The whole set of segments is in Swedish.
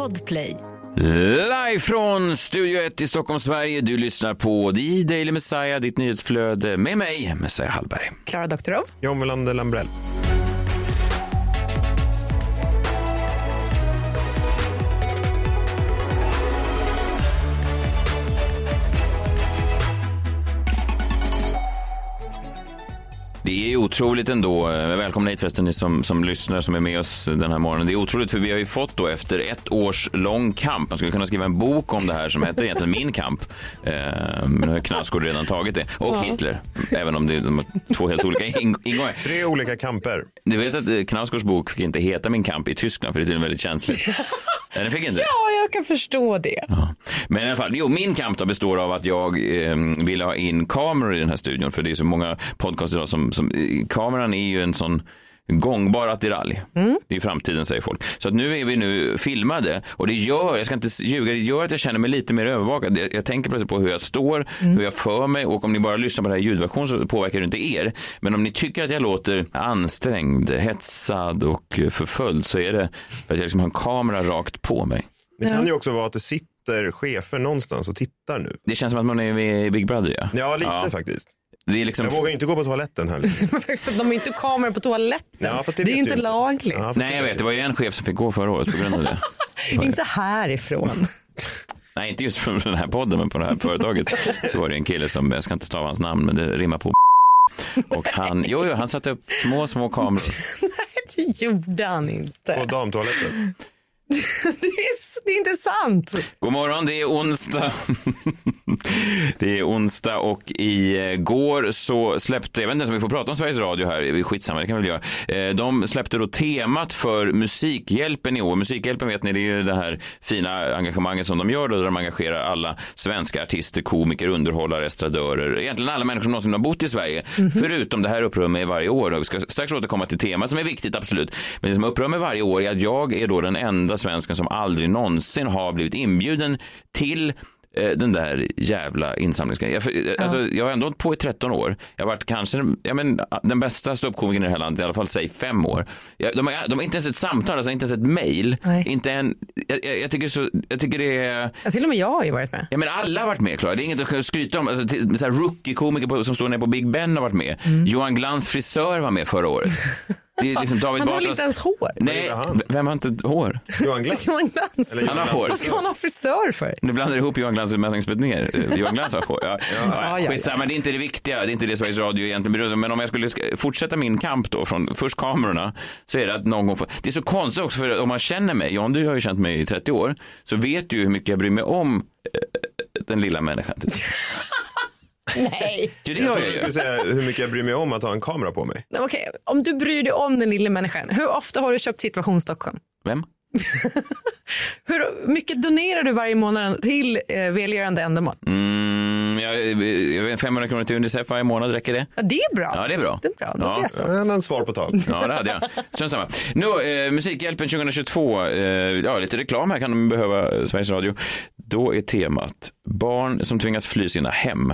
Podplay. Live från Studio 1 i Stockholm, Sverige. Du lyssnar på The Daily Messiah, ditt nyhetsflöde med mig, Messiah Hallberg. Klara Doktorov. John Melander Lambrell. Otroligt ändå. Välkomna hit förresten ni som, som lyssnar som är med oss den här morgonen. Det är otroligt för vi har ju fått då efter ett års lång kamp, man skulle kunna skriva en bok om det här som heter egentligen Min kamp. Eh, men nu har Knausgård redan tagit det. Och Ja. Hitler, även om det är de två helt olika ing- ingångar. Tre olika kamper. Du vet att eh, Knausgårds bok fick inte heta Min kamp i Tyskland för det är tydligen väldigt känsligt. Nej, den fick inte. Ja, jag kan förstå det. Men i alla fall, jo, min kamp då består av att jag eh, ville ha in kameror i den här studion för det är så många podcasts idag som, som eh, kameran är ju en sån gångbar attiralj. Det är framtiden säger folk. Så att nu är vi nu filmade och det gör, jag ska inte ljuga, det gör att jag känner mig lite mer övervakad. Jag, jag tänker plötsligt på hur jag står, hur jag för mig och om ni bara lyssnar på det här ljudversion så påverkar det inte er. Men om ni tycker att jag låter ansträngd, hetsad och förföljd så är det för att jag liksom har en kamera rakt på mig. Det kan ju också vara att det sitter chefer någonstans och tittar nu. Det känns som att man är med i Big Brother ja. Ja, lite Ja. faktiskt. Det är liksom... Jag vågar inte gå på toaletten. För de har inte kameror på toaletten. Ja, det det, är inte lagligt. Ja, Nej, jag vet. Det var ju en chef som fick gå förra året på grund av det. Inte härifrån. Nej, inte just från den här podden, men på det här företaget så var det en kille som, jag ska inte stava hans namn, men det rimmar på och han, jo, jo, han satte upp små, små kameror. Det gjorde han inte. På damtoaletten. Det är, det är inte sant. God morgon, det är onsdag. Det är onsdag och igår så släppte, jag vet inte ens om vi får prata om Sveriges Radio här, skitsamma, det kan vi väl göra. Eh, De släppte då temat för Musikhjälpen i år. Musikhjälpen vet ni, det är ju det här fina engagemanget som de gör då, där de engagerar alla svenska artister, komiker, underhållare, estradörer, egentligen alla människor som någonsin har bott i Sverige, förutom det här upprör mig varje år och vi ska strax återkomma till temat som är viktigt, absolut. Men det som upprör mig varje år är att jag är då den enda svensken som aldrig någonsin har blivit inbjuden till eh, den där jävla insamlingsgrejen. Jag, för- alltså, jag har ändå på i 13 år. Jag har varit kanske ja, men, den bästa ståuppkomikern i det här landet, i alla fall säg fem år. Jag, de, har, de har inte ens ett samtal, alltså inte ens ett mail. Nej. Inte en, jag, jag, tycker så, jag tycker det är... Ja, till och med jag har ju varit med. Ja, men alla har varit med, Klara. Det är inget att skryta om. Alltså, rookie-komiker som står nere på Big Ben har varit med. Johan Glans frisör var med förra året. Det är liksom David Han har väl Batras- inte ens hår? Nej, vem har inte hår? Johan Glans. Johan Glans. Eller Han har hår. Vad ska han ha frisör för? Nu blandar du ihop Johan Glans och Mellan Betnér. Eh, Johan Glans har hår. Ja. Ja, ja, ja. Skitsamma, det är inte det viktiga. Det är inte det Sveriges Radio egentligen bryr. Men om jag skulle sk- fortsätta min kamp då från först kamerorna så är det att någon gång får... Det är så konstigt också för om man känner mig, John du har ju känt mig i 30 år, så vet du ju hur mycket jag bryr mig om eh, den lilla människan. Nej. Det Jag gör jag ju. skulle säga hur mycket jag bryr mig om att ha en kamera på mig. Okej, om du bryr dig om den lilla människan, hur ofta har du köpt Situation Stockholm? Vem? Hur mycket donerar du varje månad till eh, välgörande ändamål? Mm, jag, jag vet, 500 kronor till Unicef varje månad, räcker det? Ja, det är bra. Ja, det är bra. Det är bra, då Ja. blir jag en svar på tal. Ja, det hade jag. Strunt samma. Nu, eh, Musikhjälpen 2022. Eh, ja, lite reklam här kan de behöva, eh, Sveriges Radio. Då är temat barn som tvingas fly sina hem.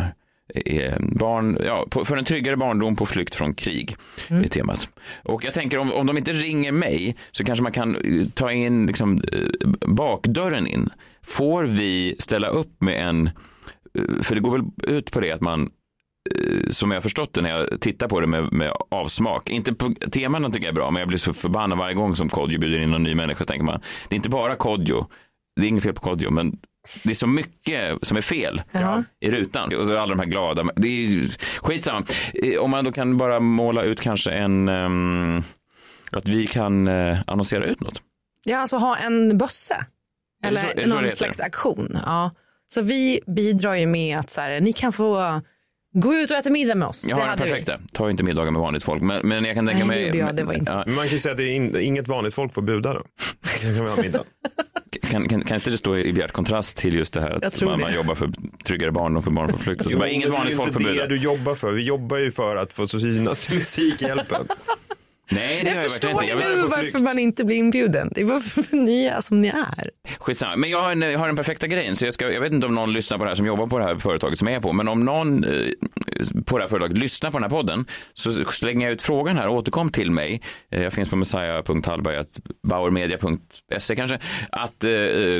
Eh, barn, ja, för en tryggare barndom på flykt från krig är temat. Och jag tänker om, om de inte ringer mig så kanske man kan eh, ta in liksom, eh, bakdörren in. Får vi ställa upp med en, eh, för det går väl ut på det att man eh, som jag har förstått det när jag tittar på det med, med avsmak. Inte på teman tycker jag är bra, men jag blir så förbannad varje gång som Kodjo bjuder in en ny människa. Tänker man, det är inte bara Kodjo, det är inget fel på Kodjo, men det är så mycket som är fel i rutan. Och alla de här glada. Det är ju skitsamma. Om man då kan bara måla ut kanske en, ehm, att vi kan eh, annonsera ut något. Ja, alltså ha en det är Eller det så det någon heter? slags aktion. Ja. Så vi bidrar ju med att så här, ni kan få gå ut och äta middag med oss. Jag det har den vi. perfekta. Ta inte middagar med vanligt folk. Men, men jag kan tänka Nej, det mig... gjorde jag. Det var inte- Ja, Men man kan ju säga att det är in, inget vanligt folk får buda då. Då kan vi ha middag. Kan, kan, kan inte det stå i bjärt kontrast till just det här att man, man jobbar för tryggare barndom för barn på flykt och så bara, inget Jo, vanligt folk Det är inte det du jobbar för. Vi jobbar ju för att få synas i Musikhjälpen. Nej, det Jag jag förstår inte. Jag nu varför man inte blir inbjuden. Det var för ni är som ni är. Skitsamma. Men jag har, en, jag har den perfekta grejen. Så jag, ska, jag vet inte om någon lyssnar på det här som jobbar på det här företaget som jag är på. Men om någon eh, på det här företaget lyssnar på den här podden så slänger jag ut frågan här. Återkom till mig. Eh, jag finns på messiah.hallberg.bauermedia.se kanske. Att eh,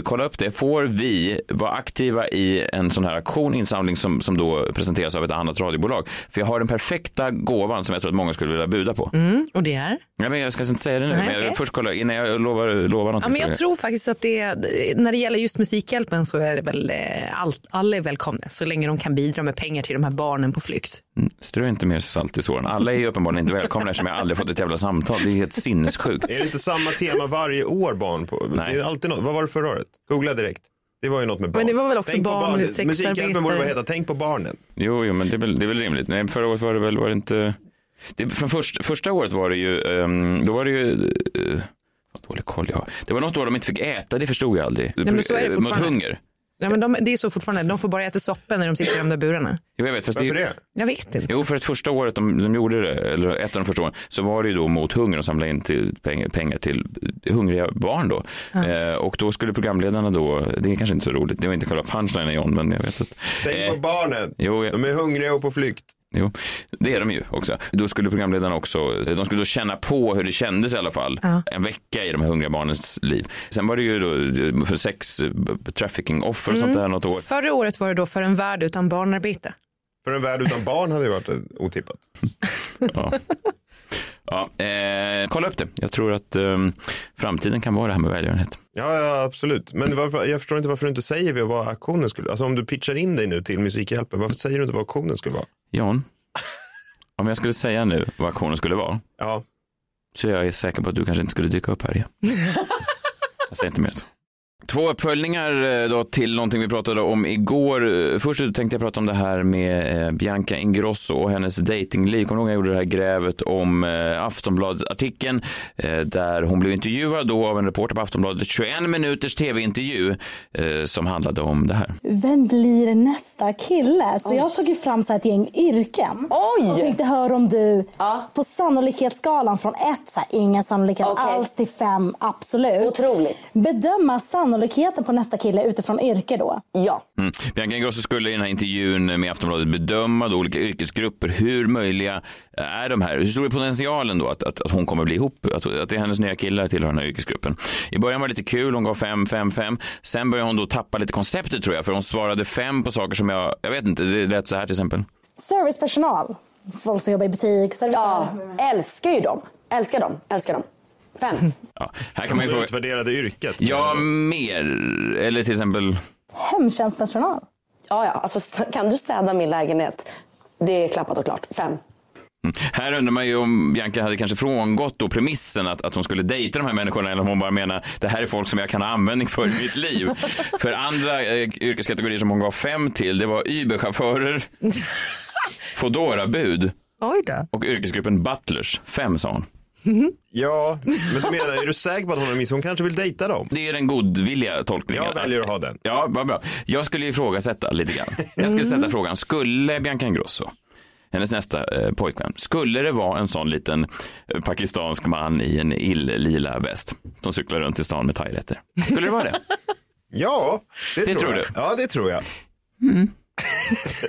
kolla upp det. Får vi vara aktiva i en sån här aktion, insamling som, som då presenteras av ett annat radiobolag? För jag har den perfekta gåvan som jag tror att många skulle vilja buda på. Mm, och det är? Ja, men jag ska inte säga det nu. Nej, men jag, först kolla innan jag lovar, lovar någonting. Ja, men så- jag tror faktiskt att det när det gäller just Musikhjälpen så är det väl eh, allt, alla är välkomna så länge de kan bidra med pengar till de här barnen på flykt. Strö inte mer salt i såren. Alla är ju uppenbarligen inte välkomna eftersom jag aldrig fått ett jävla samtal. Det är helt sinnessjukt. Är det inte samma tema varje år barn på? Nej. Det är alltid något. Vad var det förra året? Googla direkt. Det var ju något med barn. det var väl också Tänk på barn, Musikhjälpen borde heta Tänk på barnen. Jo, jo men det är väl, det är väl rimligt. Nej, förra året var det väl, var det inte... Det, från först, första året var det ju, ehm, då var det ju, uh, vad dålig koll jag har. Det var något år de inte fick äta, det förstod jag aldrig. men så är det Eh, Mot hunger. Ja, men de, det är så fortfarande, de får bara äta soppa när de sitter i de där burarna. Jo, jag vet, fast Varför det? Jag vet inte. Jo, för att första året de, de gjorde det, eller ett av de första åren, så var det ju då mot hunger och samlade in till pengar, pengar till hungriga barn då. Eh, och då skulle programledarna då, det är kanske inte så roligt, det var inte själva punchlinen John, men jag vet att. Tänk Eh, på barnen. jo, jag- De är hungriga och på flykt. Jo, det är de ju också. Då skulle programledarna också, de skulle då känna på hur det kändes i alla fall. Ja. En vecka i de här hungriga barnens liv. Sen var det ju då för sex eh, trafficking offer och sånt där något år. Förra året var det då för en värld utan barnarbete. För en värld utan barn hade ju varit eh, otippat. Ja. Ja, eh, kolla upp det. Jag tror att eh, framtiden kan vara det här med välgörenhet. Ja, ja absolut. Men varför, jag förstår inte varför du inte säger vad aktionen skulle Alltså om du pitchar in dig nu till Musikhjälpen, varför säger du inte vad aktionen skulle vara? Jan, om jag skulle säga nu vad aktionen skulle vara Ja, så är jag säker på att du kanske inte skulle dyka upp här igen. jag säger inte mer så. Två uppföljningar eh, då till någonting vi pratade om igår. Eh, Först tänkte jag prata om det här med eh, Bianca Ingrosso och hennes datingliv. Kommer du ihåg jag gjorde det här grävet om Aftonbladet-artikeln där hon blev intervjuad då av en reporter på Aftonbladet. 21 minuters tv-intervju som handlade om det här. Vem blir nästa kille? Så jag har tagit fram så här ett gäng yrken. Oj! Och tänkte höra om du Ja. på sannolikhetsskalan från ett, så här, ingen sannolikhet Okej. alls, till fem, absolut. Otroligt. Bedöma sannolikheten på nästa kille utifrån yrke då. Ja. Mm. Bianca Ingrosso skulle i den här intervjun med Aftonbladet bedöma då olika yrkesgrupper. Hur möjliga är de här? Hur stor är potentialen då att, att, att hon kommer bli ihop? Att, att det är hennes nya killar tillhör den här yrkesgruppen. I början var det lite kul, hon gav fem, fem, fem. Sen började hon då tappa lite konceptet tror jag, för hon svarade fem på saker som jag, jag vet inte, det lät så här till exempel. Servicepersonal. Folk som jobbar i butik, ja. servitör. Älskar ju dem. Älskar dem. Älskar dem. Fem. Ja, här kan man ju fråga, utvärderade yrket. ja mer, eller till exempel, Hemtjänstpersonal. Ja, ja. Alltså, kan du städa min lägenhet? Det är klappat och klart. Fem. Här undrar man ju om Bianca hade kanske frångått då premissen att, att hon skulle dejta de här människorna eller om hon bara menar det här är folk som jag kan ha användning för i mitt liv. för andra eh, yrkeskategorier som hon gav fem till det var Uber-chaufförer, Foodora-bud och yrkesgruppen butlers. Fem sa hon. Ja, men menar, är du säker på att hon har miss? Hon kanske vill dejta dem? Det är den godvilliga tolkningen. Jag väljer att ha den. Ja, vad bra. Jag skulle ifrågasätta lite grann. Jag skulle sätta frågan, skulle Bianca Ingrosso, hennes nästa eh, pojkvän, skulle det vara en sån liten eh, pakistansk man i en ill-lila väst som cyklar runt i stan med thairätter? Skulle det vara det? Ja, det, Det tror tror jag. du? Ja, det tror jag.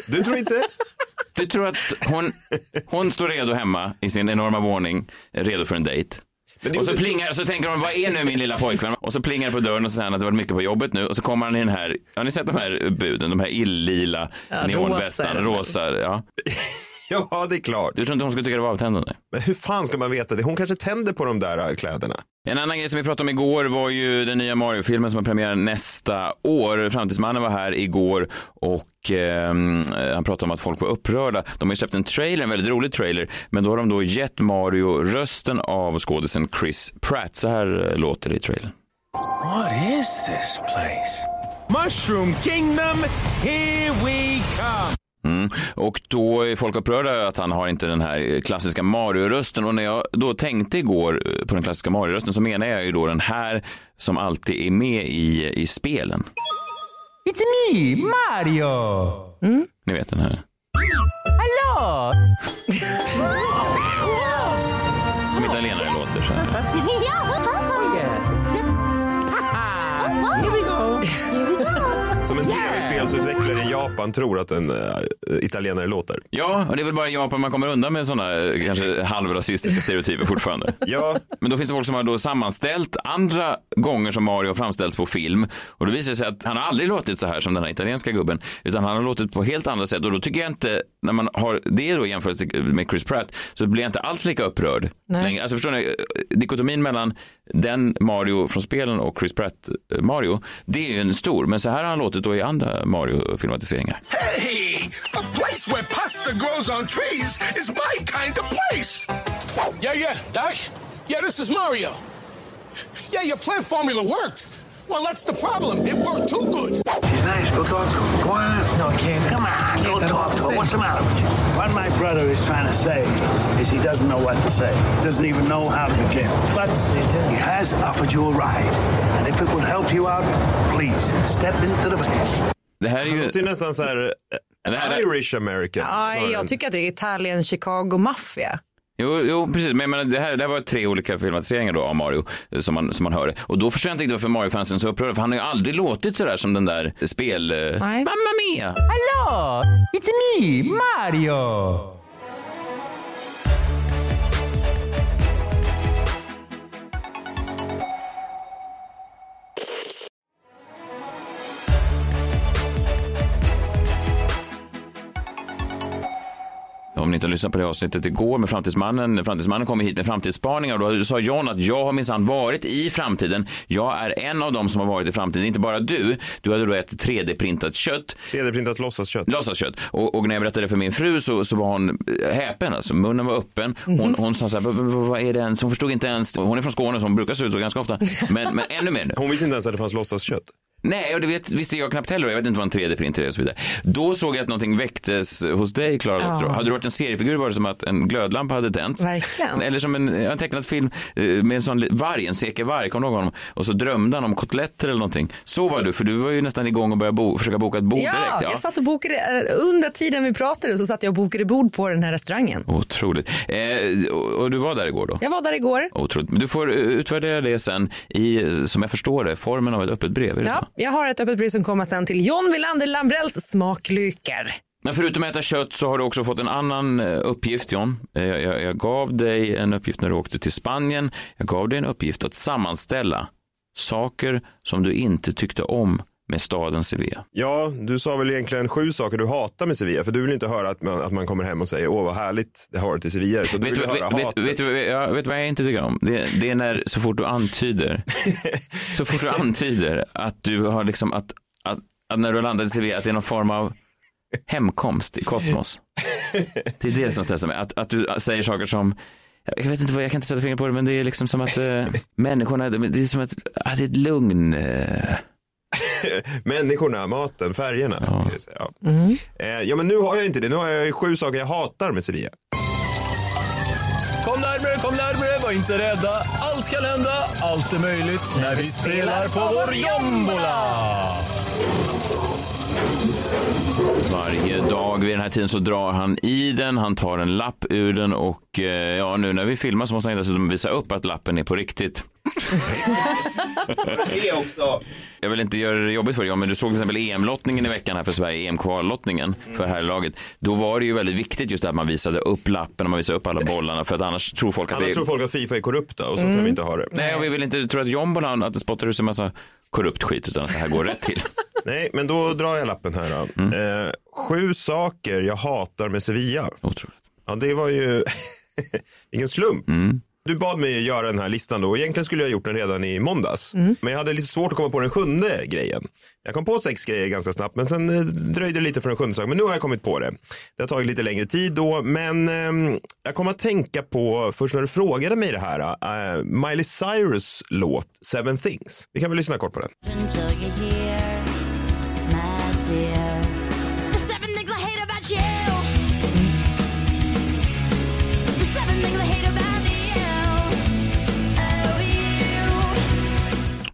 Du tror inte? Du tror att hon, hon står redo hemma i sin enorma våning, redo för en dejt. Och så plingar, så tänker hon, vad är nu min lilla pojkvän? Och så plingar det på dörren och så säger han att det varit mycket på jobbet nu. Och så kommer han i den här, har ni sett de här buden, de här illila Ja, neonvästarna, rosa, ja. Ja, det är klart. Du tror inte hon skulle tycka det var avtändande? Men hur fan ska man veta det? Hon kanske tänder på de där äh, kläderna. En annan grej som vi pratade om igår var ju den nya Mario-filmen som har premiär nästa år. Framtidsmannen var här igår och eh, han pratade om att folk var upprörda. De har ju släppt en trailer, en väldigt rolig trailer, men då har de då gett Mario rösten av skådisen Chris Pratt. Så här eh, låter det i trailern. What is this place? Mushroom Kingdom, here we come! Mm. Och då är folk upprörda att han har inte den här klassiska Mario-rösten. Och när jag då tänkte igår eh, på den klassiska Mario-rösten så menar jag ju då den här som alltid är med i, i spelen. It's me, Mario! Ni vet den här. Hello! som italienare låter. Så. Som en tv-spelsutvecklare i Japan tror att en uh, italienare låter. Ja, och det är väl bara i Japan man kommer undan med sådana eh, kanske halvrasistiska stereotyper fortfarande. Ja, Men då finns det folk som har då sammanställt andra gånger som Mario har framställts på film och då visar det sig att han har aldrig låtit så här som den här italienska gubben utan han har låtit på helt andra sätt och då tycker jag inte, när man har det då jämfört med Chris Pratt så blir jag inte alls lika upprörd Nej. längre. Alltså förstår ni, dikotomin mellan den Mario från spelen och Chris Pratt eh, Mario, det är ju en stor, men så här har han låtit slutet och i andra Mario-filmatiseringar. Hey, a place where pasta grows on trees is my kind of place. Yeah, yeah, Doc. Yeah, this is Mario. Yeah, your plan formula worked. Well, that's the problem. It worked too good. He's nice. Go talk to him. Go on. No, I can't. Come on. Go talk to him. What's the matter with you? What my brother is trying to say is he doesn't know what to say. Doesn't even know how to begin. But he has offered you a ride. And if it would help you out, please step into the van. Det här är det ju... låter ju nästan så här Det här är- Irish American. Ja, snarare än- jag tycker att det är Italien, Chicago, maffia. Jo, jo, precis. Men jag menar, det, här, det här var tre olika filmatiseringar då av Mario eh, som man, som man hörde. Och då förstår jag inte riktigt varför Mario-fansen är så upprörda, för han har ju aldrig låtit sådär som den där spel... eh, Nej. Mamma Mia! Hello, it's me, Mario. Inte har lyssnat på det avsnittet igår med Framtidsmannen. Framtidsmannen kom hit med framtidsspaningar och då sa John att jag har minsann varit i framtiden. Jag är en av dem som har varit i framtiden, inte bara du. Du hade då ätit 3D-printat kött 3D-printat låtsaskött. låtsaskött. Och, och när jag berättade det för min fru så, så var hon eh, häpen, alltså munnen var öppen. Hon, hon sa så här, "Vad- vad vad är det ens? Hon förstod inte ens. Hon är från Skåne så hon brukar se ut så ganska ofta. Men, men ännu mer nu. Hon visste inte ens att det fanns låtsaskött. Nej, och det vet, visste jag knappt heller. Jag vet inte vad en 3D-printer är och så vidare. Då såg jag att någonting väcktes hos dig, Klara Ja. Hade du varit en seriefigur var det som att en glödlampa hade tänts. Verkligen. Eller som en, en tecknad film eh, med en sån varg, en seker varg, kommer du ihåg honom? Och så drömde han om kotletter eller någonting. Så var du, för du var ju nästan igång och började bo, försöka boka ett bord Ja, direkt. jag satt och bokade, eh, under tiden vi pratade så satt jag och bokade bord på den här restaurangen. Otroligt. Eh, och, du var där igår då? Jag var där igår. Otroligt. Du får eh, utvärdera det sen i, som jag förstår det, formen av ett öppet brev. Ja, så? Jag har ett öppet brev som kommer sen till John Wilander Lambrells smaklykar. Men förutom att äta kött så har du också fått en annan eh, uppgift John. Eh, jag, jag, jag gav dig en uppgift när du åkte till Spanien. Jag gav dig en uppgift att sammanställa saker som du inte tyckte om med staden Sevilla. Ja, du sa väl egentligen sju saker du hatar med Sevilla. För du vill inte höra att man, att man kommer hem och säger åh vad härligt det har varit i Sevilla. Så du Vet vill ju höra vet, vet, hatet. vet, ja, vet vad jag inte tycker om? Det, det är när så fort du antyder, så fort du antyder att du har liksom att, att, att när du landat i Sevilla att det är någon form av hemkomst i kosmos. Det är det som stressar mig. Att, att du säger saker som jag vet inte vad, jag kan inte sätta fingret på det, men det är liksom som att eh, människorna, det är som att, att det är ett lugn. Eh, Människorna, maten, färgerna. Ja. kan jag säga. Ja. Eh, ja, men nu har jag inte det. Nu har jag ju sju saker jag hatar med Sevilla. Kom närmare, kom närmare, var inte rädda. Allt kan hända, allt är möjligt när vi spelar på vår jombola. Varje dag vid den här tiden så drar han i den, han tar en lapp ur den och eh, ja, nu när vi filmar så måste han dessutom visa upp att lappen är på riktigt. Det också. Jag vill inte göra det jobbigt för dig, men du såg till exempel EM-lottningen i veckan här för Sverige, EM-kvallottningen för herrlaget. Då var det ju väldigt viktigt just det att man visade upp lappen och man visade upp alla bollarna för att annars tror folk att Annars det tror folk att Fifa är korrupta och så kan vi inte ha det. Nej, och vi vill inte tro att jombolan, att det spottar ut en massa korrupt skit, utan att det här går rätt till. Nej, men då drar jag lappen här. Då. Eh, sju saker jag hatar med Sevilla. Otroligt. Ja, det var ju ingen slump. Du bad mig göra den här listan då och egentligen skulle jag ha gjort den redan i måndags. Men jag hade lite svårt att komma på den sjunde grejen. Jag kom på sex grejer ganska snabbt men sen eh, dröjde det lite för den sjunde saken. Men nu har jag kommit på det. Det har tagit lite längre tid då men ehm, jag kom att tänka på först när du frågade mig det här. eh, Miley Cyrus låt Seven Things. Vi kan väl lyssna kort på den.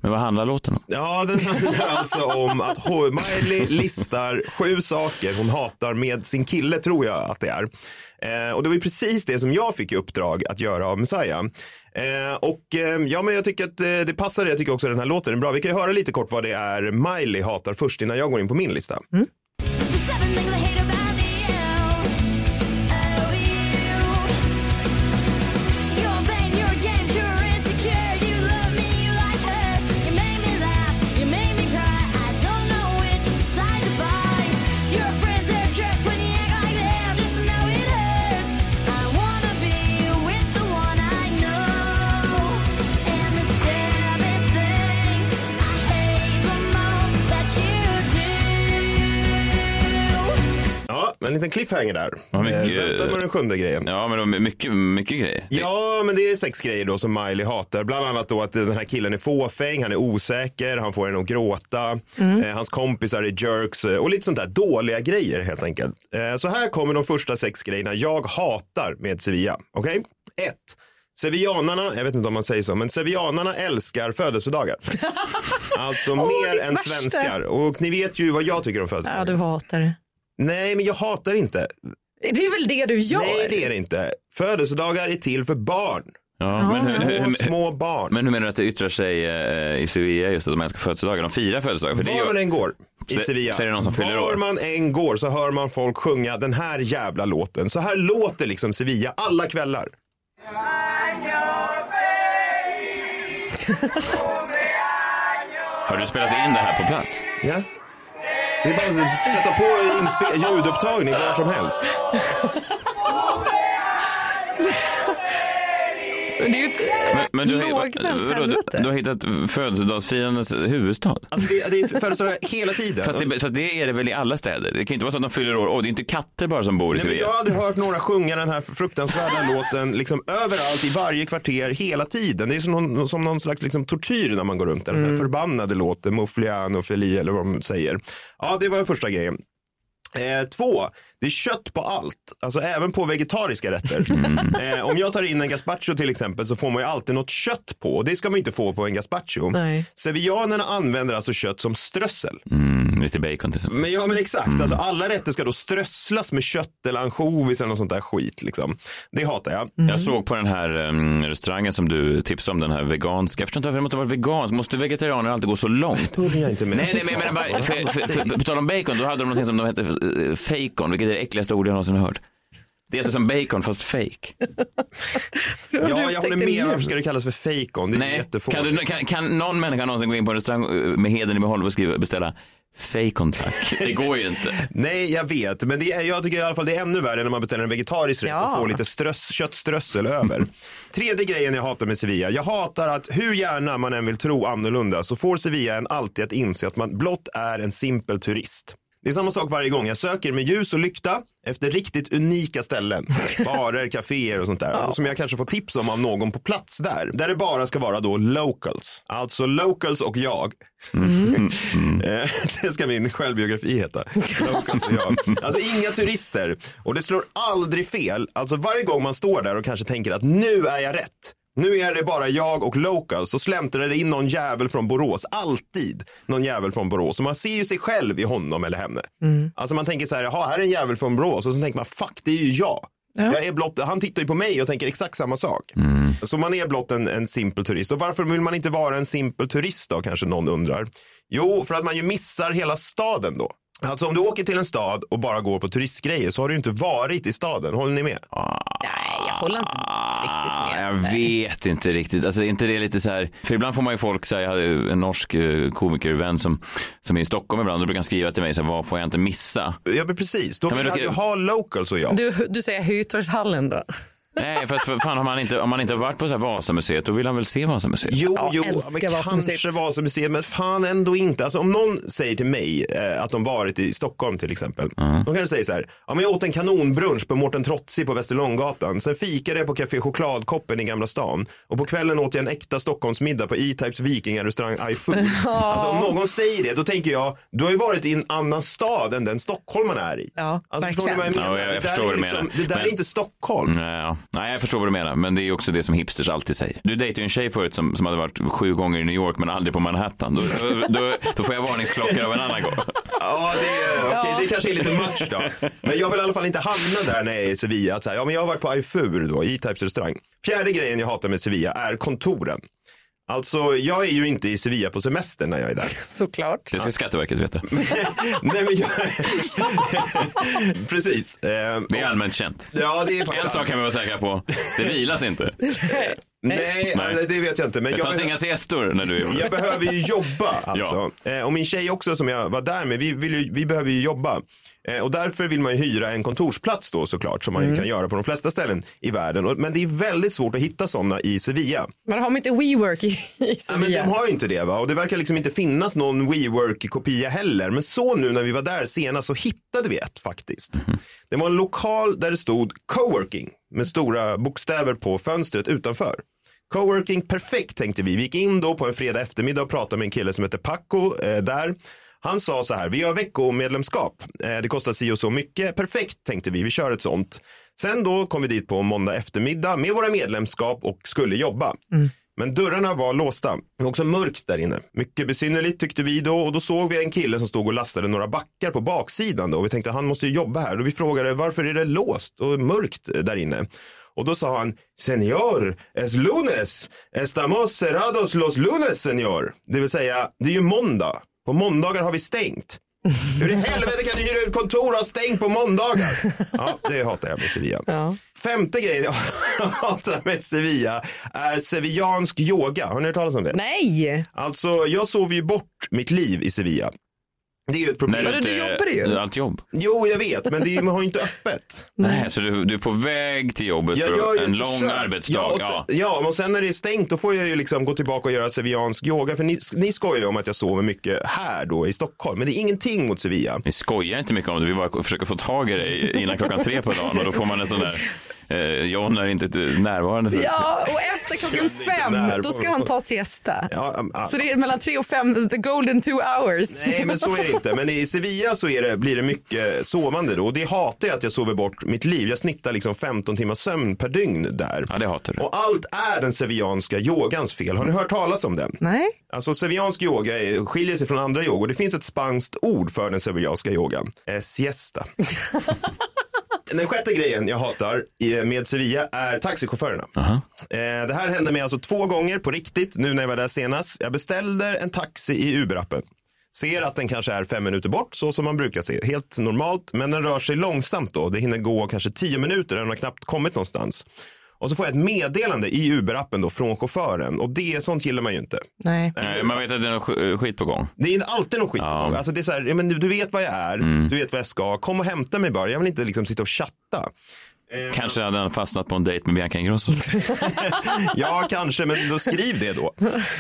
Men vad handlar låten om? Ja, den handlar alltså om att Miley listar sju saker hon hatar med sin kille, tror jag att det är. Eh, och det var ju precis det som jag fick i uppdrag att göra av Messiah. Eh, och eh, ja, men jag tycker att eh, det passar. Jag tycker också att den här låten är bra. Vi kan ju höra lite kort vad det är Miley hatar först innan jag går in på min lista. Ja, en liten cliffhanger där. Ja, mycket- Eh, vänta på den sjunde grejen. Ja, men mycket, mycket grejer. Ja, men det är sex grejer då som Miley hatar. Bland annat då att den här killen är fåfäng, han är osäker, han får en att gråta, Mm. eh, hans kompisar är jerks eh, och lite sånt där dåliga grejer helt enkelt. Eh, så här kommer de första sex grejerna jag hatar med Sevilla. Okej? Ett. Sevillanarna, jag vet inte om man säger så, men sevillanarna älskar födelsedagar. alltså mer ditt än värsta. svenskar. Och ni vet ju vad jag tycker om födelsedagar. Ja, du hatar det. Nej, men jag hatar inte. Det är väl det du gör? Nej, det är det inte. Födelsedagar är till för barn. Ja, men, hur, hur, Små, hur, små barn. men hur menar du att det yttrar sig eh, i Sevilla just att de älskar födelsedagar? De firar födelsedagar. För Var ju- man än går i Så- Sevilla, så är det någon som fyller var år. man än går så hör man folk sjunga den här jävla låten. Så här låter liksom Sevilla alla kvällar. Har du spelat in det här på plats? Ja. Det är bara att sätta på inspe- ljudupptagning var som helst. Men det är ju ett Men, men du, har- lågmält vadå, du, helvete. du har hittat födelsedagsfirandets huvudstad? Alltså det, det är födelsedagar hela tiden. Fast det, fast det är det väl i alla städer? Det kan inte vara så att de fyller år. Åh, det är inte katter bara som bor i Sevilla. jag har aldrig hört några sjunga den här fruktansvärda låten liksom överallt i varje kvarter hela tiden. Det är som någon, som någon slags liksom, tortyr när man går runt där. Den här förbannade låten, Mufliano Feli eller vad de säger. Ja, det var första grejen. Eh, två, det är kött på allt, alltså även på vegetariska rätter. Eh, om jag tar in en gazpacho till exempel så får man ju alltid något kött på och det ska man ju inte få på en gazpacho. Nej. Sevillanerna använder alltså kött som strössel. Mm, lite bacon till exempel. Men ja, men exakt. Alltså, alla rätter ska då strösslas med kött eller ansjovis eller något sånt där skit. Liksom. Det hatar jag. Jag såg på den här um, restaurangen som du tipsade om, den här veganska. Jag förstår inte varför det måste vara vegansk. Måste vegetarianer alltid gå så långt? Börjar jag inte med. Nej, nej, men jag menar bara, för, för, för, på tal om bacon, då hade de någonting som de hette uh, fejkon, vilket är det äckligaste ord jag någonsin har hört. Det är som bacon fast fake. Ja, jag håller med. Varför ska det kallas för fejkon? Det är Nej, kan, du, kan, kan någon människa någonsin gå in på en restaurang uh, med heden i behåll och skriva, beställa fejkon tack? Det går ju inte. Nej, jag vet. Men det är, jag tycker i alla fall det är ännu värre när man beställer en vegetarisk rätt Ja. och får lite ströss, köttströssel över. Tredje grejen jag hatar med Sevilla. Jag hatar att hur gärna man än vill tro annorlunda så får Sevilla en alltid att inse att man blott är en simpel turist. Det är samma sak varje gång. Jag söker med ljus och lykta efter riktigt unika ställen. Barer, kaféer och sånt där. Alltså, som jag kanske får tips om av någon på plats där. Där det bara ska vara då locals. Alltså locals och jag. Eh, det ska min självbiografi heta. Locals och jag. Alltså inga turister. Och det slår aldrig fel. Alltså varje gång man står där och kanske tänker att nu är jag rätt. Nu är det bara jag och locals så släntrar det in någon jävel från Borås. Alltid någon jävel från Borås. Och man ser ju sig själv i honom eller henne. Alltså man tänker så här, jaha, här är en jävel från Borås. Och så tänker man, fuck, det är ju jag. Jag är blott, han tittar ju på mig och tänker exakt samma sak. Så man är blott en, en simpel turist. Och varför vill man inte vara en simpel turist då, kanske någon undrar? Jo, för att man ju missar hela staden då. Alltså om du åker till en stad och bara går på turistgrejer så har du inte varit i staden. Håller ni med? Nej, jag håller inte riktigt Ah, med. jag vet inte riktigt. Alltså, inte det lite så här, för ibland får man ju folk, så här, jag hade en norsk eh, komikervän som, som är i Stockholm ibland och brukar skriva till mig, så här, vad får jag inte missa? Ja, men precis. Då Ja, men vill okej. han ju ha locals och jag. Du, du säger Hötorgshallen då? Nej, för, att, för fan, om man inte, om man inte har varit på så här Vasamuseet, då vill han väl se Vasamuseet? Jo, Ja, jo, men Vasamuseet. kanske Vasamuseet, men fan ändå inte. Alltså om någon säger till mig eh, att de varit i Stockholm till exempel. De kanske säger så här, ja men jag åt en kanonbrunch på Mårten Trotsi på Västerlånggatan. Sen fikade jag på Café Chokladkoppen i Gamla stan. Och på kvällen åt jag en äkta Stockholmsmiddag på E-Types vikingarestaurang iFood. alltså om någon säger det, då tänker jag, du har ju varit i en annan stad än den stockholmarna är i. Ja, alltså, förstår ni vad jag verkligen. menar? Ja, jag- jag det där är du liksom. Det där Men- är inte Stockholm. Nej, ja. Nej, jag förstår vad du menar, men det är också det som hipsters alltid säger. Du dejtade ju en tjej förut som, som hade varit sju gånger i New York men aldrig på Manhattan. Då, då, då, då får jag varningsklockor av en annan gång. Ja, det, är, okej, det kanske är lite much då. Men jag vill i alla fall inte hamna där när jag är i Sevilla. Att så här, ja, men jag har varit på Aifur då, E-Types restaurang. Fjärde grejen jag hatar med Sevilla är kontoren. Alltså, jag är ju inte i Sevilla på semester när jag är där. Såklart. Det ska Skatteverket veta. Nej, men jag... Precis. Eh, Det är allmänt känt. Ja, det är En faktiskt sak kan vi vara säkra på, det vilas inte. Nej, Nej. eller det vet jag inte. Men Det jag, tas behö- inga siestor när du är jag behöver ju jobba alltså. Eh, och min tjej också som jag var där med, vi, vill ju, vi behöver ju jobba. Eh, och därför vill man ju hyra en kontorsplats då såklart, som man ju kan göra på de flesta ställen i världen. Men det är väldigt svårt att hitta sådana i Sevilla. Men har de inte WeWork i, i Ja, men Sevilla? de har ju inte det va? Och det verkar liksom inte finnas någon WeWork-kopia heller. Men så nu när vi var där senast så hittade vi ett faktiskt. Det var en lokal där det stod coworking med stora bokstäver på fönstret utanför. Coworking, perfekt tänkte vi. Vi gick in då på en fredag eftermiddag och pratade med en kille som heter Paco eh, där. Han sa så här, vi har veckomedlemskap. Eh, det kostar si och så mycket. Perfekt tänkte vi, vi kör ett sånt. Sen då kom vi dit på måndag eftermiddag med våra medlemskap och skulle jobba. Men dörrarna var låsta. Det var också mörkt där inne. Mycket besynnerligt tyckte vi då och då såg vi en kille som stod och lastade några backar på baksidan då. Vi tänkte han måste ju jobba här och vi frågade varför är det låst och mörkt där inne? Och då sa han, Senor, es lunes, estamos cerrados los lunes, senor. Det vill säga, det är ju måndag. På måndagar har vi stängt. Hur i helvete kan du hyra ut kontor och ha stängt på måndagar? Ja, det hatar jag med Sevilla. Femte grejen jag hatar med Sevilla är sevillansk yoga. Har ni hört talas om det? Nej! Alltså, jag sover ju bort mitt liv i Sevilla. Det är ju ett problem. Vadå, du jobbar ju. Allt jobb. Jo, jag vet, men det är, man har ju inte öppet. Nej, så du, du är på väg till jobbet Jag för gör ju en ett lång försök. arbetsdag. Ja, och sen, Ja. ja, och sen när det är stängt då får jag ju liksom gå tillbaka och göra sevillansk yoga. För ni, ni skojar ju om att jag sover mycket här då i Stockholm. Men det är ingenting mot Sevilla. Vi skojar inte mycket om det, vi bara försöker få tag i dig innan klockan tre på dagen och då får man en sån där, John är inte närvarande. För Ja, och efter klockan fem, då ska han ta siesta. Ja, um. Så det är mellan tre och fem, the golden two hours. Nej, men så är det inte. Men i Sevilla så är det, blir det mycket sovande då. Och det hatar jag att jag sover bort mitt liv. Jag snittar liksom 15 timmar sömn per dygn där. Ja, det hatar du. Och allt är den sevillanska yogans fel. Har ni hört talas om den? Nej. Alltså sevillansk yoga är, skiljer sig från andra yogor. Det finns ett spanskt ord för den sevillanska yogan. Eh, siesta. Den sjätte grejen jag hatar med Sevilla är taxichaufförerna. Eh, det här hände mig alltså två gånger på riktigt nu när jag var där senast. Jag beställde en taxi i Uber-appen. Ser att den kanske är fem minuter bort, så som man brukar se. Helt normalt, men den rör sig långsamt då. Det hinner gå kanske tio minuter, den har knappt kommit någonstans. Och så får jag ett meddelande i Uber-appen då från chauffören och det, sånt gillar man ju inte. Nej. Nej, man vet att det är något sk- skit på gång. Det är inte alltid något skit på gång. Alltså det är så här, ja, men du- vet vad jag är, du vet vad jag ska, kom och hämta mig bara. Jag vill inte liksom sitta och chatta. Kanske hade han fastnat på en dejt med Bianca Ingrosso. Ja, kanske, men då skriv det då.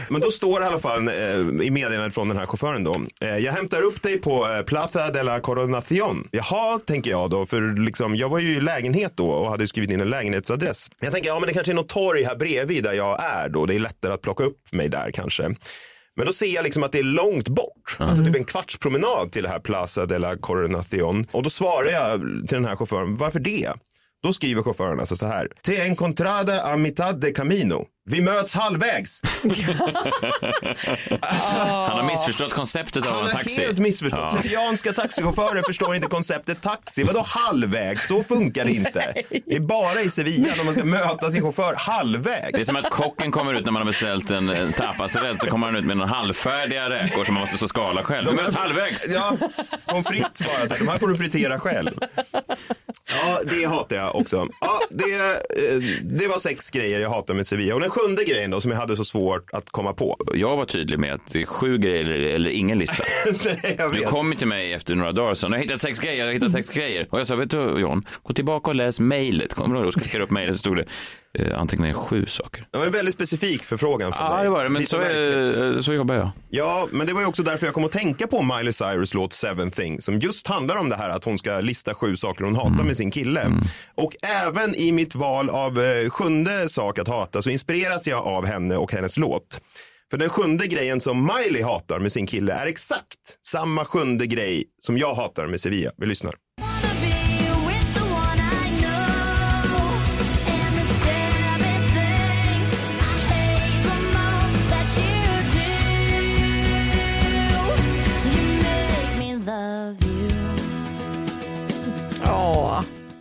Men då står det i alla fall eh, i meddelandet från den här chauffören då. Eh, jag hämtar upp dig på eh, Plaza de la Coronación. Jaha, tänker jag då, för liksom, jag var ju i lägenhet då och hade skrivit in en lägenhetsadress. Jag tänker, ja men det kanske är något torg här bredvid där jag är då. Det är lättare att plocka upp mig där kanske. Men då ser jag liksom att det är långt bort. Alltså typ en kvarts promenad till det här Plaza de la Coronación. Och då svarar jag till den här chauffören, varför det? Då skriver chauffören alltså så här. Te encontrada a mitad de camino. Vi möts halvvägs. Han har missförstått konceptet av Han en taxi. helt missförstått. Ja. Sevillanska taxichaufförer förstår inte konceptet taxi. Vadå halvvägs? Så funkar det inte. Det är bara i Sevilla när man ska möta sin chaufför halvvägs. Det är som att kocken kommer ut när man har beställt en en tapasrätt så kommer han ut med några halvfärdiga räkor som man måste så skala själv. De möts halvvägs. Ja, pommes frites bara. Så här, de här får du fritera själv. Ja, det hatar jag också. Ja, det, eh, det var sex grejer jag hatar med Sevilla. Och den sjunde grejen då som jag hade så svårt att komma på. Jag var tydlig med att det är sju grejer eller ingen lista. Nej, jag Du kom till mig efter några dagar sedan. Jag har hittat sex grejer, jag har hittat sex grejer. Och jag sa, vet du John, gå tillbaka och läs mejlet. Kommer du ihåg? Jag skickade upp mejlet så stod det eh, antecknade sju saker. Det var en väldigt specifik förfrågan från Ja, dig. det var det, men Lite så, är, så jobbar jag. Ja, men det var ju också därför jag kom att tänka på Miley Cyrus låt Seven Things som just handlar om det här att hon ska lista sju saker hon hatar med sin kille. Och även i mitt val av eh, sjunde sak att hata så inspireras jag av henne och hennes låt. För den sjunde grejen som Miley hatar med sin kille är exakt samma sjunde grej som jag hatar med Sevilla. Vi lyssnar.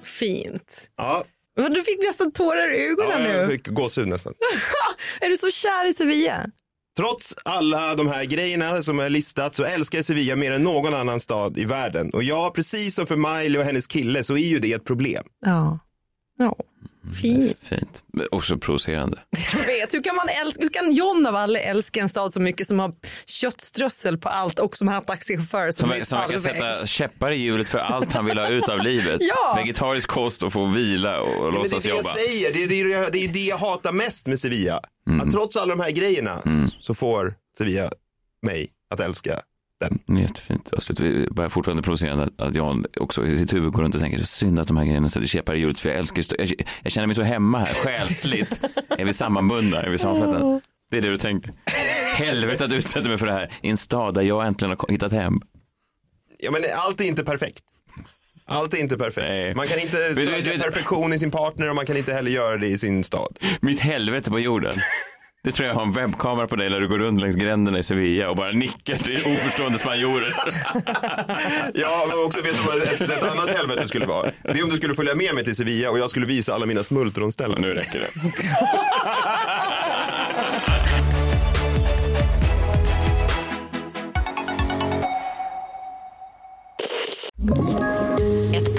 Fint. Ja, Du fick nästan tårar i ögonen ja jag fick gåshud nästan. är du så kär i Sevilla? Trots alla de här grejerna som är listat så älskar jag Sevilla mer än någon annan stad i världen. Och ja, precis som för Miley och hennes kille så är ju det ett problem. Ja. Ja. Fint. Fint. Också provocerande. Jag vet, hur kan, man älska, hur kan John av alla älska en stad så mycket som har köttströssel på allt och som har taxichaufför som, Som, är som verkar sätta käppar i hjulet för allt han vill ha ut av livet. Ja. Vegetarisk kost och få vila och, och Men det är låtsas det jag jobba. säger, det är det, det är det jag hatar mest med Sevilla. Att trots alla de här grejerna så får Sevilla mig att älska den. Jättefint avslut. Vi börjar fortfarande provocerande att- Jan också i sitt huvud går runt och tänker synd att de här grejerna sätter käppar i hjulet för jag älskar jag, jag känner mig så hemma här, själsligt. är vi sammanbundna? Är vi sammanflätade? Det är det du tänker. Helvete att utsätta mig för det här i en stad där jag äntligen har hittat hem. Ja, men allt är inte perfekt. Allt är inte perfekt. Nej. Man kan inte du- söka du- perfektion i sin partner och man kan inte heller göra det i sin stad. Mitt helvete på jorden. Det tror jag har en webbkamera på dig när du går runt längs gränderna i Sevilla och bara nickar till oförstående spanjorer. Ja, men också vet du vad ett, ett annat helvete skulle vara? Det är om du skulle följa med mig till Sevilla och jag skulle visa alla mina smultronställen. Nu räcker det.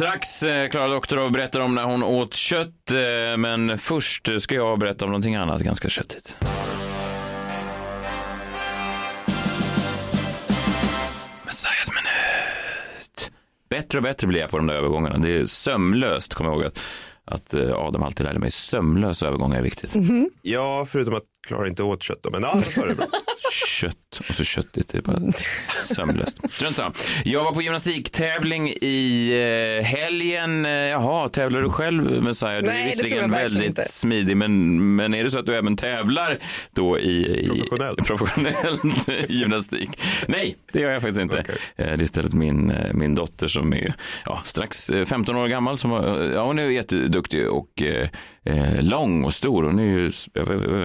Strax eh, Klara Doktorov berättar om när hon åt kött, eh, men först ska jag berätta om någonting annat ganska köttigt. Messiahs minut. Bättre och bättre blir jag på de där övergångarna. Det är sömlöst, kommer jag ihåg att, att eh, Adam alltid lärde mig. Sömlösa övergångar är viktigt. Ja, förutom att Klara inte åt kött då. Men så var det bra. Kött och så köttigt, det är bara sömnlöst. Strunt samma. Jag var på gymnastiktävling i eh, helgen. Eh, Jaha, tävlar du själv Messiah? Du Nej, är visserligen väldigt inte. smidig, men, men är det så att du även tävlar då i, i Professionellt. professionell gymnastik? Nej, det gör jag faktiskt inte. Eh, Det är istället min, min dotter som är ja, strax eh, 15 år gammal. Som ja, hon är jätteduktig och eh, lång och stor. Hon är ju,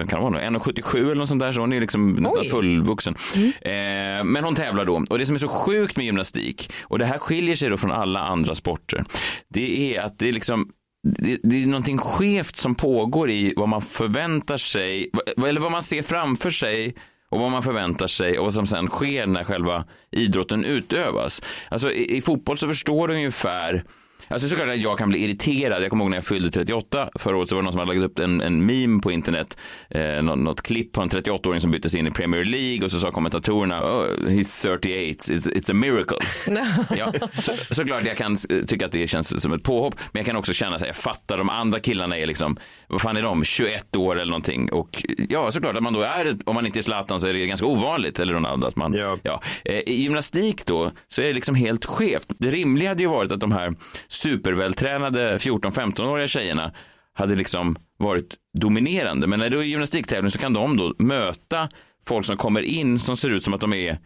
kan hon vara, 1,77 eller något sånt där, så hon är liksom nästan vuxen. Mm. Eh, men hon tävlar då. Och det som är så sjukt med gymnastik, och det här skiljer sig då från alla andra sporter, det är att det är liksom det, det är någonting skevt som pågår i vad man förväntar sig, eller vad man ser framför sig och vad man förväntar sig och vad som sen sker när själva idrotten utövas. Alltså i, i fotboll så förstår du ungefär Alltså såklart att jag kan bli irriterad. Jag kommer ihåg när jag fyllde 38 förra året så var det någon som hade lagt upp en, en meme på internet. Eh, något, något klipp på en 38-åring som bytte sig in i Premier League och så sa kommentatorerna oh, he's 38, it's, it's a miracle. ja, så, såklart jag kan tycka att det känns som ett påhopp men jag kan också känna att jag fattar de andra killarna är liksom, vad fan är de, 21 år eller någonting och ja såklart att man då är, om man inte är Zlatan så är det ganska ovanligt eller Ronaldo att man, Ja. ja. Eh, I gymnastik då så är det liksom helt skevt. Det rimliga hade ju varit att de här supervältränade 14-15-åriga tjejerna hade liksom varit dominerande. Men när det är gymnastiktävling så kan de då möta folk som kommer in som ser ut som att de är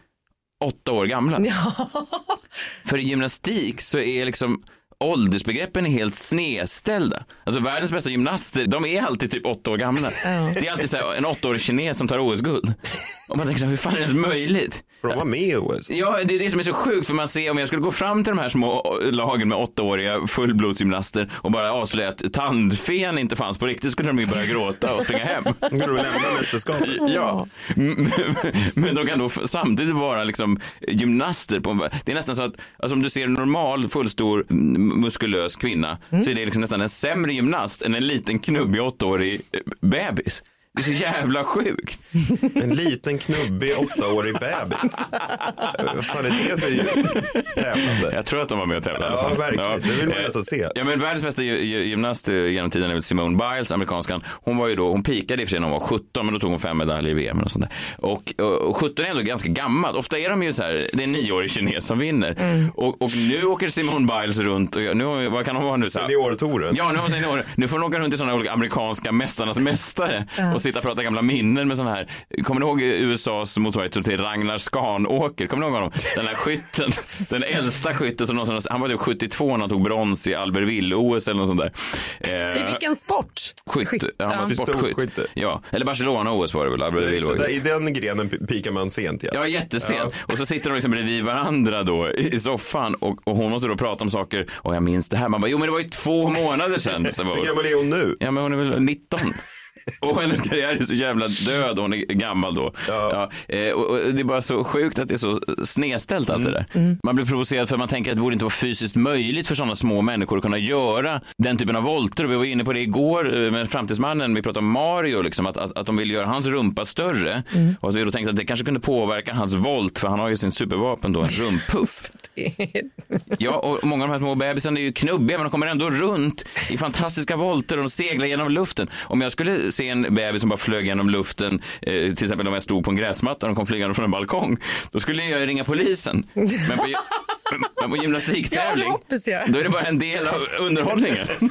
åtta år gamla. För i gymnastik så är liksom åldersbegreppen är helt snedställda. Alltså världens bästa gymnaster, de är alltid typ åtta år gamla. Det är alltid så här, en åttaårig kines som tar OS-guld. Och man tänker så här, hur fan är det ens möjligt? För de var med i OS. Ja, det är det som är så sjukt för man ser om jag skulle gå fram till de här små lagen med åttaåriga fullblodsgymnaster och bara avslöja att tandfen inte fanns på riktigt skulle de ju börja gråta och springa hem. Skulle de lämna mästerskapet. Ja, men- de kan då samtidigt vara liksom gymnaster. På, en- det är nästan så att alltså om du ser en normal fullstor muskulös kvinna så är det liksom nästan en sämre gymnast än en liten knubbig åttaårig eh, bebis. Det är så jävla sjukt. En liten knubbig åttaårig bebis. Vad fan är det för tävlande? Jag tror att de var med och tävlade. Ja, verkligen. Det vill man Eh, nästan se. Ja, men världens bästa gy- gy- gymnast eh, genom tiden är väl Simone Biles, amerikanskan. Hon var ju då, hon pikade i och för sig när hon var 17, men då tog hon fem medaljer i VM och sånt där. Och, och, och 17 är ändå ganska gammalt. Ofta är de ju så här, det är en nioårig kines som vinner. Och, och nu åker Simone Biles runt och nu, vad kan hon vara nu? Seniortouren. Ja, nu har hon senior. Nu får hon åka runt i sådana olika amerikanska mästarnas mästare och sitta och prata gamla minnen med sådana här. Kommer ni ihåg USAs motsvarighet till Ragnar Skanåker? Kommer ni ihåg honom? Den här skytten, den äldsta skytten som någonsin, han var typ 72 när han tog brons i Albertville-OS eller något sånt där. I Eh, vilken sport? Skytt, Skytt, ja, han var ja. sportskytt. Ja, eller Barcelona-OS var det väl, Albertville det, I den grenen pikar man sent. Ja. Ja, jättesent. Och så sitter de liksom bredvid varandra då i i soffan och, och hon måste då prata om saker. Och jag minns det här. Man bara, jo men det var ju två månader sedan. Så var, Hur gammal är hon nu? Ja, men hon är väl 19. Och hennes karriär är så jävla död hon är gammal då. Ja. eh, och, och det är bara så sjukt att det är så snedställt allt det där. Man blir provocerad för att man tänker att det borde inte vara fysiskt möjligt för sådana små människor att kunna göra den typen av volter. Vi var inne på det igår eh, med Framtidsmannen, vi pratade om Mario, liksom, att, att, att de vill göra hans rumpa större. Och att vi då tänkte att det kanske kunde påverka hans volt, för han har ju sin supervapen då, en rumppuff. Ja, och många av de här små bebisarna är ju knubbiga, men de kommer ändå runt i fantastiska volter och de seglar genom luften. Om jag skulle se en bebis som bara flög genom luften, eh, till exempel om jag stod på en gräsmatta och de kom flygande från en balkong, då skulle jag ringa polisen. Men på, men på gymnastiktävling, Ja, då är det bara en del av underhållningen.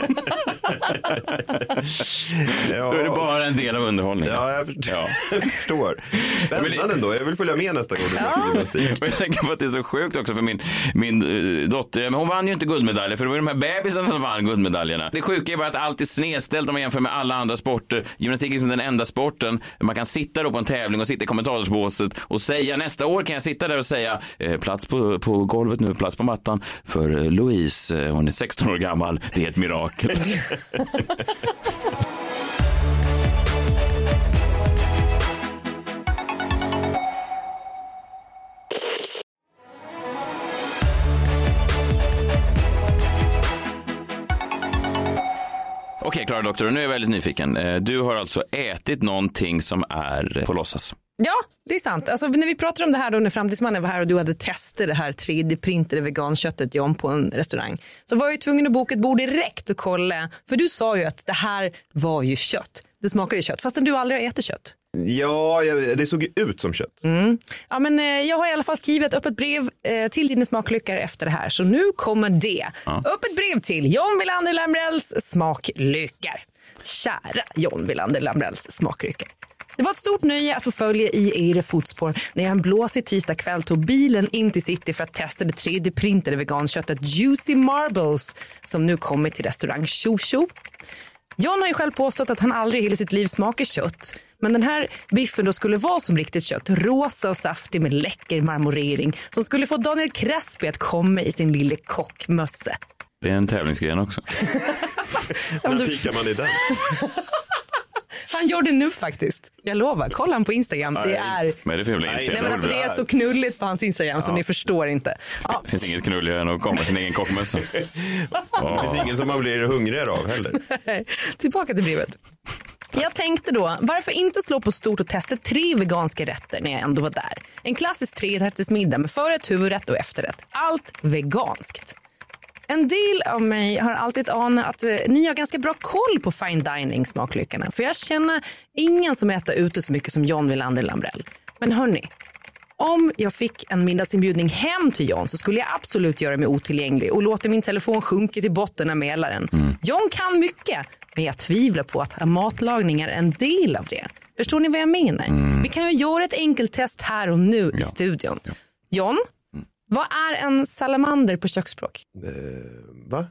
Ja. Då är det bara en del av underhållningen. Ja, jag förstår. Ja. Jag förstår. Spännande ändå. Jag vill följa med nästa gång blir gymnastik. Och jag tänker på att det är så sjukt också för min, min eh, dotter. Men hon vann ju inte guldmedaljer för det var ju de här bebisarna som vann guldmedaljerna. Det sjuka är bara att allt är snedställt om man jämför med alla andra sporter. Gymnastik är liksom den enda sporten där man kan sitta då på en tävling och sitta i kommentatorsbåset och säga nästa år kan jag sitta där och säga eh, plats på, på golvet nu, plats på mattan för Louise, eh, hon är 16 år gammal, det är ett mirakel. Okej, Klara Doktor, nu är jag väldigt nyfiken. Eh, du har alltså ätit någonting som är på låtsas. Ja, det är sant. Alltså, när vi pratade om det här då när Framtidsmannen var här och du hade testat det här 3D-printade veganköttet John på en restaurang så var jag ju tvungen att boka ett bord direkt och kolla. För du sa ju att det här var ju kött. Det smakar ju kött fastän du aldrig har ätit kött. Ja, det såg ju ut som kött. Ja, men, eh, jag har i alla fall skrivit ett öppet brev eh, till dina smaklyckor efter det här så nu kommer det. Öppet brev till John Wilander Lambrells smaklyckor. Kära John Wilander Lambrells smaklyckor. Det var ett stort nöje att få följa i era fotspår när jag en blåsig tisdag kväll tog bilen in till city för att testa det 3D-printade veganköttet Juicy Marbles som nu kommit till restaurang Tjo Tjo. John har ju själv påstått att han aldrig i hela sitt liv smakar kött. Men den här biffen då skulle vara som riktigt kött. Rosa och saftig med läcker marmorering som skulle få Daniel Crespi att komma i sin lille kockmössa. Det är en tävlingsgren också. När pikar man i den? Han gör det nu faktiskt. Jag lovar. Kolla han på Instagram. Det är... Är det jävla Nej, Nej, men alltså, det är så knulligt på hans Instagram som ni förstår inte. Ja, Det finns inget knulligare än att komma sin egen kockmössa. Det finns ingen som man blir hungrigare av heller. Tillbaka till brevet. Jag tänkte då, varför inte slå på stort och testa tre veganska rätter när jag ändå var där? En klassisk trerättersmiddag med förrätt, huvudrätt och efterrätt. Allt veganskt. En del av mig har alltid anat att eh, ni har ganska bra koll på fine dining smaklyckorna. För jag känner ingen som äter ute så mycket som John Wilander Lambrell. Men hörni, om jag fick en middagsinbjudning hem till John så skulle jag absolut göra mig otillgänglig och låta min telefon sjunka till botten av Mälaren. John kan mycket, men jag tvivlar på att matlagning är en del av det. Förstår ni vad jag menar? Vi kan ju göra ett enkelt test här och nu i studion. John, vad är en salamander på köksspråk? Va?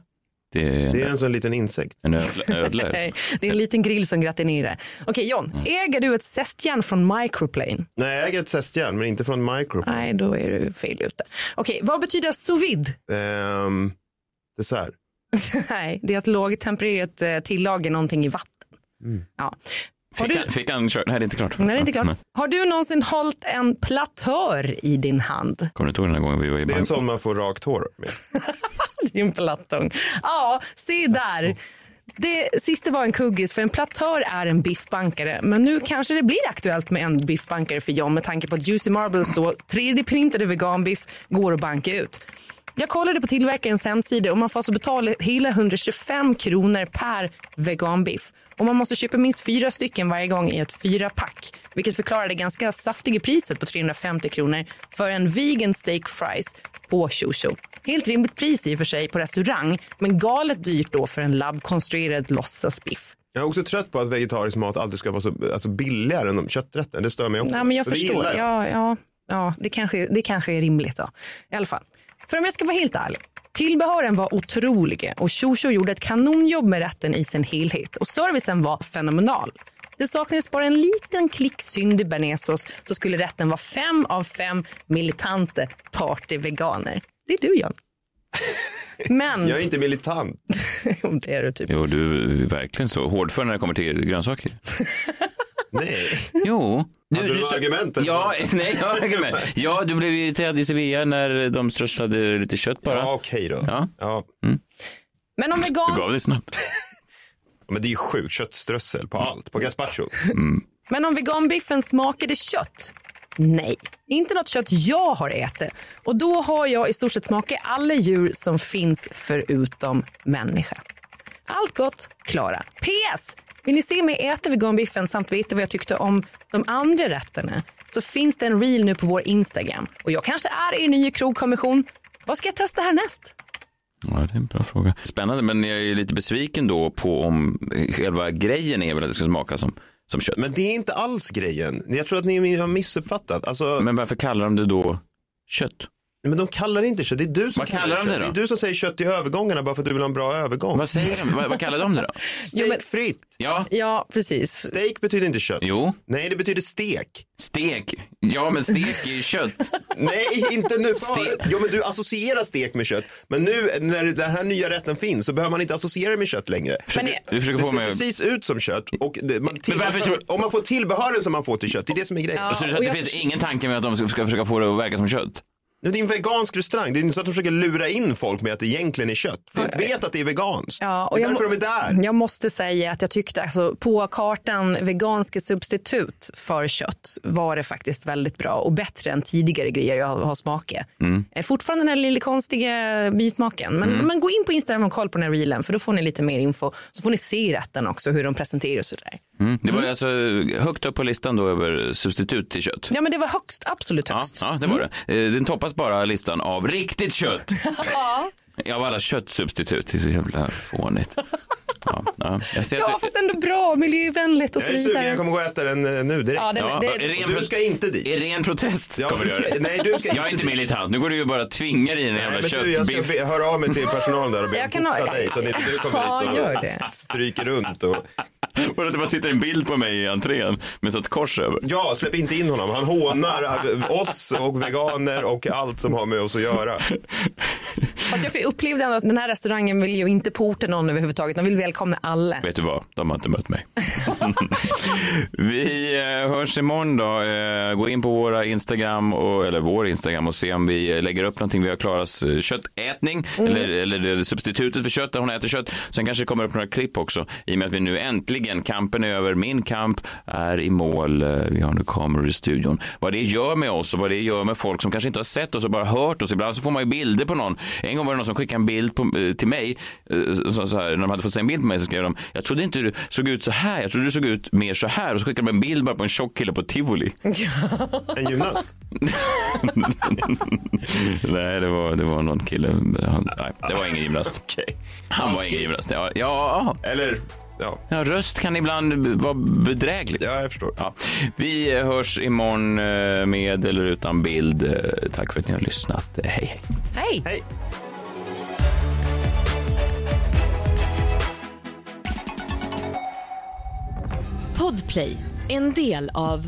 Det är, Det är en sån liten insekt. en ödla. det är en liten grill som gratinerar. Okej John, äger du ett zestjärn från Microplane? Nej, jag äger ett zestjärn, men inte från Micro. Nej, då är du fel ute. Okej, vad betyder sous vide? Ehm, dessert. Nej, det är att lågtempererat eh, tillaga någonting i vatten. Ja. Har Fick du, han, fick han kört? Nej, det är inte klart. nej, det är inte klart. Nej. Har du någonsin hållit en platör i din hand? Kommer du ihåg den här gången vi var i Det är en sån man får rakt hår med. Det är en plattång. Ja, se där. Det sista var en kuggis för en platör är en biffbankare. Men nu kanske det blir aktuellt med en biffbankare för John med tanke på att Juicy Marbles då 3D-printade veganbiff går att banka ut. Jag kollade på tillverkarens hemsida och man får alltså betala hela 125 kronor per veganbiff. Och man måste köpa minst fyra stycken varje gång i ett fyra pack. Vilket förklarar det ganska saftiga priset på 350 kronor för en vegan steak fries på Shosho. Helt rimligt pris i och för sig på restaurang, men galet dyrt då för en labbkonstruerad låtsasbiff. Jag är också trött på att vegetarisk mat alltid ska vara så alltså, billigare än kötträtten. Det stör mig också. Nej, men jag det förstår. jag. Ja, ja, ja, det, kanske, det kanske är rimligt då. I alla fall. För om jag ska vara helt ärlig. Tillbehören var otroliga och Shosho gjorde ett kanonjobb med rätten i sin helhet och servicen var fenomenal. Det saknades bara en liten klick syndig bearnaisesås så skulle rätten vara fem av fem militante partyveganer. Det är du John. Men... Jag är inte militant. Jo, det är du typ. Jo, du är verkligen så. Hårdför när det kommer till grönsaker. Nej. Jo. Hade du några argument, eller? Ja, nej, jag har argument. Ja, du blev irriterad i Sevilla när de strösslade lite kött bara. Ja, okej då. Ja. Ja. Men om Du vegan... gav dig snabbt. Men det är ju sjukt. Köttströssel på allt. På gazpacho. Men om veganbiffen smakade kött? Nej, inte något kött jag har ätit. Och då har jag i stort sett smakat alla djur som finns förutom människa. Allt gott, Klara. PS! Vill ni se mig äta veganbiffen samt veta vad jag tyckte om de andra rätterna så finns det en reel nu på vår Instagram. Och jag kanske är er nya krogkommission. Vad ska jag testa härnäst? Ja, det är en bra fråga. Spännande, men jag är lite besviken då på om själva grejen är väl att det ska smaka som, som kött. Men det är inte alls grejen. Jag tror att ni har missuppfattat. Alltså, Men varför kallar de det då kött? Men de kallar det inte kött. Det är du som Vad kallar de kött. det då? Det är du som säger kött i övergångarna bara för att du vill ha en bra övergång. Vad säger de? Vad, vad kallar de det då? Stekfritt. Ja, Ja, precis. Steak betyder inte kött. Jo. Nej, det betyder stek. stek. Ja, men stek är ju kött. Nej, inte nu. Stek. Jo, men du associerar stek med kött. Men nu när den här nya rätten finns så behöver man inte associera det med kött längre. Men Du jag, försöker Det få ser mig... precis ut som kött. Och det, man Men varför tror- Om man får tillbehören som man får till kött, det är det som är grejen. Ja. Så det, och det finns ingen tanke med att de ska ska försöka få det att verka som kött? Det är en vegansk restaurang. Det är inte så att de försöker lura in folk med att det egentligen är kött. Folk vet att det är veganskt. Ja, och det är jag därför de är där. Jag måste säga att jag tyckte alltså, på kartan veganska substitut för kött var det faktiskt väldigt bra och bättre än tidigare grejer jag har smakat. Mm. Eh, Fortfarande den här lilla konstiga bismaken. Men, men gå in på Instagram och kolla på den här reelen för då får ni lite mer info. Så får ni se rätten också, hur de presenterar och sådär. Mm. Det var alltså högt upp på listan då över substitut till kött. Ja men det var högst, absolut Ja, högst. ja, det var det. Eh, Den toppas bara listan av riktigt kött. Av alla köttsubstitut. Det är så jävla fånigt. Ja, ja. Jag ser Ja att fast ändå bra, miljövänligt och så Jag är sugen, jag vidare. kommer gå och äta den eh, nu direkt. Ja, den, Ja, det, Och du pro- ska inte dit. I ren protest Ja, kommer du göra det. nej, du ska Jag är inte militant. Nu går du ju bara tvingar i en jävla men du, jag ska köttbiff. be- höra av mig till personalen där och be dem fota dig så att inte du kommer dit och gör det. stryker runt. Och... Och att det bara sitter en bild på mig i entrén med ett kors över. Ja, släpp inte in honom. Han hånar oss och veganer och allt som har med oss att göra. Fast jag upplevde ändå att den här restaurangen vill ju inte porta någon överhuvudtaget. De vill välkomna alla. Vet du vad? De har inte mött mig. vi eh, hörs imorgon då. Eh, gå in på våra Instagram, och, eller vår Instagram och se om vi eh, lägger upp någonting. Vi har Klaras köttätning, eller, eller det substitutet för kött där hon äter kött. Sen kanske det kommer upp några klipp också i och med att vi nu äntligen, kampen är över, min kamp är i mål. Vi har nu kameror i studion. Vad det gör med oss och vad det gör med folk som kanske inte har sett oss och bara hört oss. Ibland så får man ju bilder på någon. En gång var det någon som skickade en bild på, till mig. Så, så här, när de hade fått se en bild på mig så skrev de, jag trodde inte du såg ut så här, jag trodde du såg ut mer så här. Och så skickade de en bild bara på en tjock kille på tivoli. En gymnast. nej, det var, det var någon kille. Han, nej, det var ingen gymnast. Okej. Han var ingen gymnast. Ja, ja, Eller, ja. ja, röst kan ibland vara bedrägligt. ja, jag förstår. Ja. Vi hörs imorgon eh, med eller utan bild. Eh, Tack för att ni har lyssnat. Hej, hej. Hej! Hej. Podplay, en del av